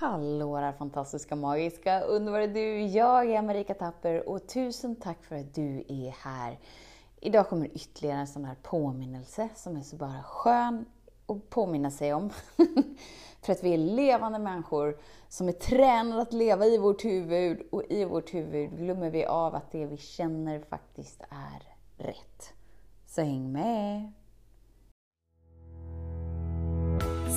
Hallå där fantastiska, magiska, underbara du! Jag är Marika Tapper och tusen tack för att du är här. Idag kommer ytterligare en sån här påminnelse som är så bara skön att påminna sig om. för att vi är levande människor som är tränade att leva i vårt huvud och i vårt huvud glömmer vi av att det vi känner faktiskt är rätt. Så häng med!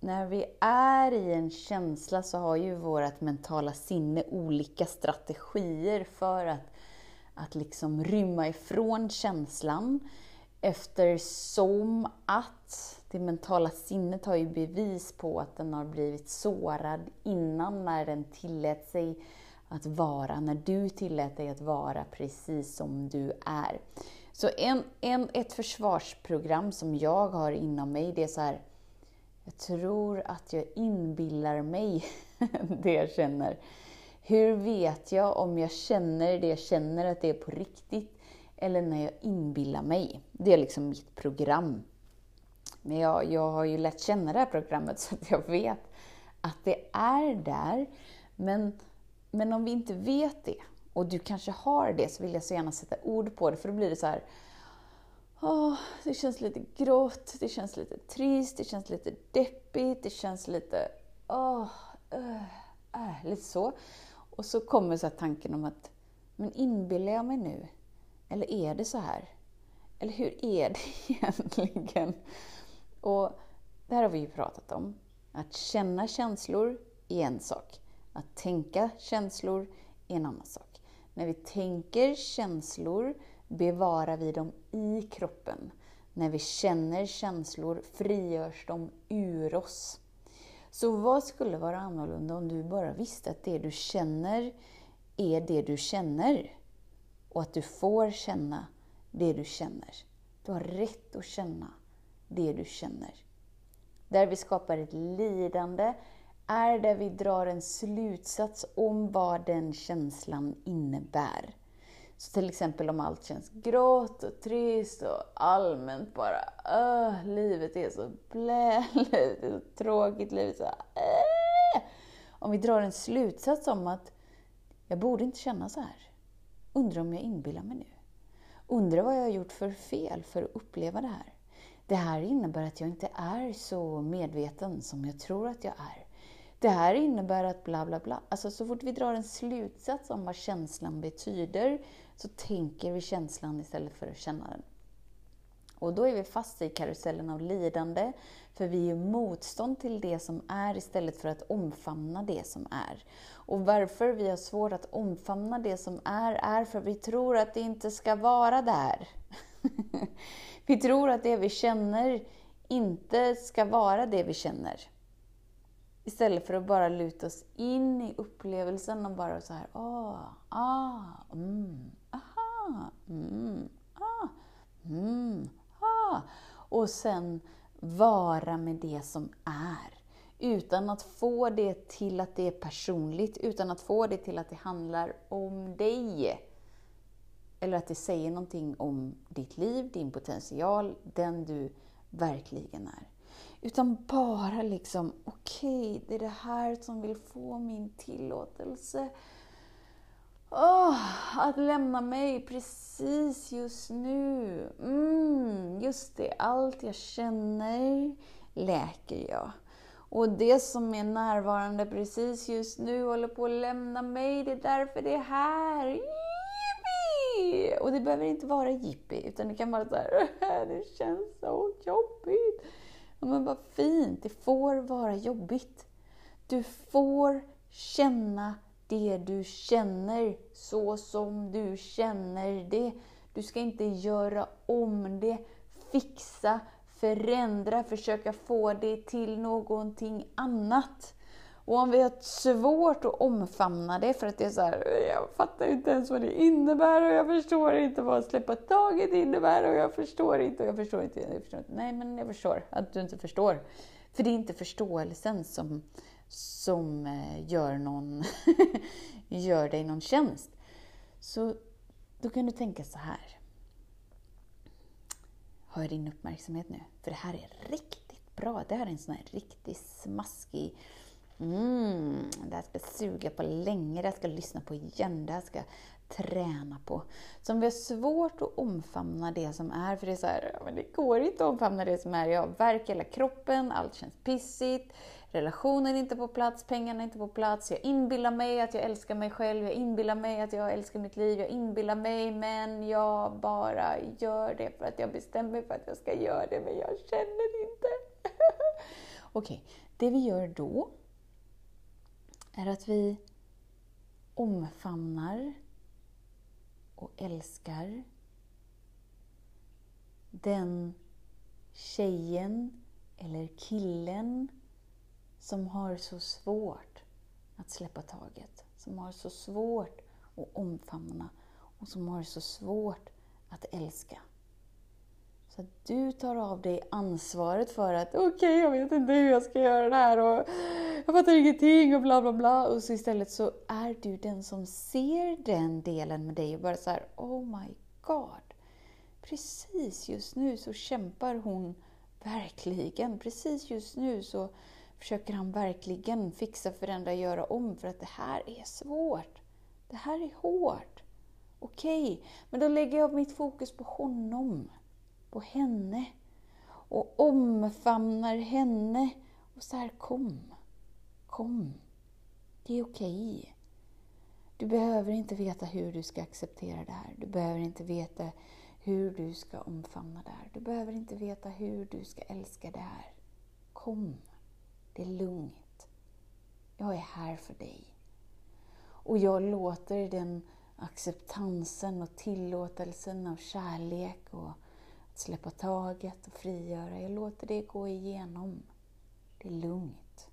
när vi är i en känsla så har ju vårt mentala sinne olika strategier för att, att liksom rymma ifrån känslan. Eftersom att det mentala sinnet har ju bevis på att den har blivit sårad innan när den tillät sig att vara, när du tillät dig att vara precis som du är. Så en, en, ett försvarsprogram som jag har inom mig, det är så här, jag tror att jag inbillar mig det jag känner. Hur vet jag om jag känner det jag känner, att det är på riktigt, eller när jag inbillar mig? Det är liksom mitt program. Men jag, jag har ju lärt känna det här programmet så att jag vet att det är där. Men, men om vi inte vet det, och du kanske har det, så vill jag så gärna sätta ord på det, för då blir det så här Oh, det känns lite grått, det känns lite trist, det känns lite deppigt, det känns lite... Oh, uh, uh, lite så. Och så kommer så tanken om att, men inbillar jag mig nu? Eller är det så här? Eller hur är det egentligen? Och det här har vi ju pratat om. Att känna känslor är en sak. Att tänka känslor är en annan sak. När vi tänker känslor bevarar vi dem i kroppen. När vi känner känslor frigörs de ur oss. Så vad skulle vara annorlunda om du bara visste att det du känner är det du känner? Och att du får känna det du känner. Du har rätt att känna det du känner. Där vi skapar ett lidande är där vi drar en slutsats om vad den känslan innebär. Så till exempel om allt känns grått och trist och allmänt bara öh, livet är så blä, livet är så tråkigt, livet är så äh. Om vi drar en slutsats om att jag borde inte känna så här. Undrar om jag inbillar mig nu. Undrar vad jag har gjort för fel för att uppleva det här. Det här innebär att jag inte är så medveten som jag tror att jag är. Det här innebär att bla bla bla. Alltså så fort vi drar en slutsats om vad känslan betyder så tänker vi känslan istället för att känna den. Och då är vi fast i karusellen av lidande, för vi gör motstånd till det som är istället för att omfamna det som är. Och varför vi har svårt att omfamna det som är, är för att vi tror att det inte ska vara där. vi tror att det vi känner inte ska vara det vi känner. Istället för att bara luta oss in i upplevelsen och bara så här, åh, ah, mm, aha, mm, ah, mm, ah. Och sen vara med det som är. Utan att få det till att det är personligt, utan att få det till att det handlar om dig. Eller att det säger någonting om ditt liv, din potential, den du verkligen är. Utan bara liksom, okej, okay, det är det här som vill få min tillåtelse. Oh, att lämna mig precis just nu. Mm, just det, allt jag känner läker jag. Och det som är närvarande precis just nu håller på att lämna mig. Det är därför det är här. Jippi! Och det behöver inte vara jippi, utan det kan vara så här, det känns så jobbigt. Ja, men vad fint, det får vara jobbigt. Du får känna det du känner så som du känner det. Du ska inte göra om det, fixa, förändra, försöka få det till någonting annat. Och om vi har svårt att omfamna det för att det är så här, jag fattar inte ens vad det innebär och jag förstår inte vad släppa taget innebär och jag förstår inte och jag förstår inte, jag förstår inte. Nej, men jag förstår att du inte förstår. För det är inte förståelsen som, som eh, gör, någon gör dig någon tjänst. Så då kan du tänka så här. Har jag din uppmärksamhet nu? För det här är riktigt bra. Det här är en sån här riktigt smaskig Mm, det här ska jag suga på länge, det här ska jag lyssna på igen, det här ska jag träna på. Så om vi har svårt att omfamna det som är, för det är så här, men det går inte att omfamna det som är. Jag har värk i hela kroppen, allt känns pissigt, relationen är inte på plats, pengarna är inte på plats, jag inbillar mig att jag älskar mig själv, jag inbillar mig att jag älskar mitt liv, jag inbillar mig, men jag bara gör det för att jag bestämmer mig för att jag ska göra det, men jag känner inte. Okej, okay. det vi gör då är att vi omfamnar och älskar den tjejen eller killen som har så svårt att släppa taget, som har så svårt att omfamna och som har så svårt att älska. Så att du tar av dig ansvaret för att okej, okay, jag vet inte hur jag ska göra det här och jag fattar ingenting och bla bla bla. Och så istället så är du den som ser den delen med dig och bara så här, oh my god. Precis just nu så kämpar hon verkligen. Precis just nu så försöker han verkligen fixa, förändra, göra om för att det här är svårt. Det här är hårt. Okej, okay, men då lägger jag mitt fokus på honom, på henne och omfamnar henne och så här, kom. Kom. Det är okej. Okay. Du behöver inte veta hur du ska acceptera det här. Du behöver inte veta hur du ska omfamna det här. Du behöver inte veta hur du ska älska det här. Kom. Det är lugnt. Jag är här för dig. Och jag låter den acceptansen och tillåtelsen av kärlek och släppa taget och frigöra, jag låter det gå igenom. Det är lugnt.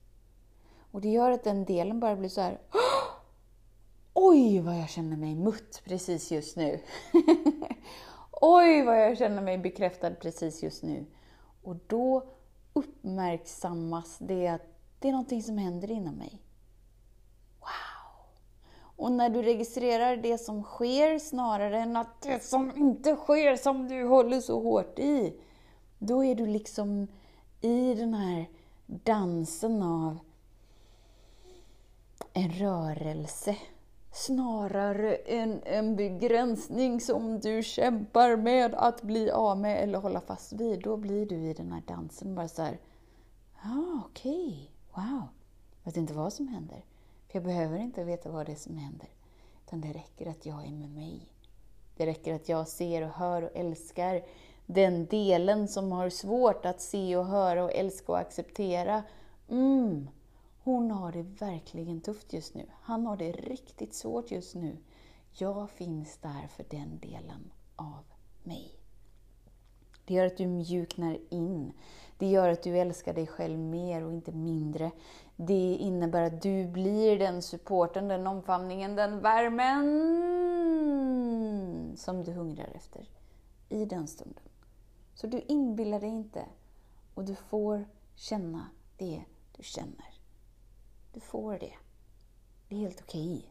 Och det gör att den delen bara blir så här. Oj, vad jag känner mig mutt precis just nu. Oj, vad jag känner mig bekräftad precis just nu. Och då uppmärksammas det att det är någonting som händer inom mig. Och när du registrerar det som sker snarare än att det som inte sker, som du håller så hårt i, då är du liksom i den här dansen av en rörelse snarare än en begränsning som du kämpar med att bli av med eller hålla fast vid. Då blir du i den här dansen bara så här, ah, okej, okay, wow, jag vet inte vad som händer. För jag behöver inte veta vad det är som händer. Utan det räcker att jag är med mig. Det räcker att jag ser och hör och älskar den delen som har svårt att se och höra och älska och acceptera. Mm, hon har det verkligen tufft just nu. Han har det riktigt svårt just nu. Jag finns där för den delen av mig. Det gör att du mjuknar in. Det gör att du älskar dig själv mer och inte mindre. Det innebär att du blir den supporten, den omfamningen, den värmen som du hungrar efter i den stunden. Så du inbillar dig inte och du får känna det du känner. Du får det. Det är helt okej. Okay.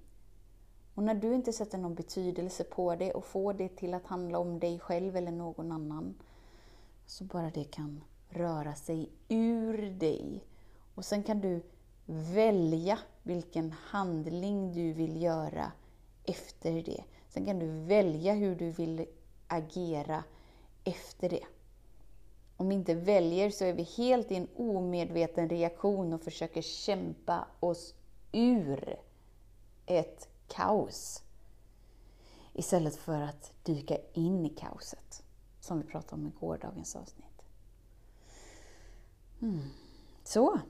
Och när du inte sätter någon betydelse på det och får det till att handla om dig själv eller någon annan, så bara det kan röra sig ur dig. Och sen kan du välja vilken handling du vill göra efter det. Sen kan du välja hur du vill agera efter det. Om vi inte väljer så är vi helt i en omedveten reaktion och försöker kämpa oss ur ett kaos. Istället för att dyka in i kaoset, som vi pratade om i gårdagens avsnitt. Mm. Så,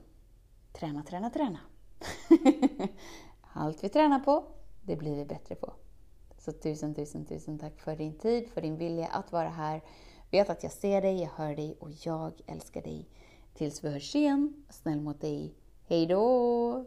träna, träna, träna. Allt vi tränar på, det blir vi bättre på. Så tusen, tusen, tusen tack för din tid, för din vilja att vara här Vet att jag ser dig, jag hör dig och jag älskar dig. Tills vi hörs igen, snäll mot dig. Hej då!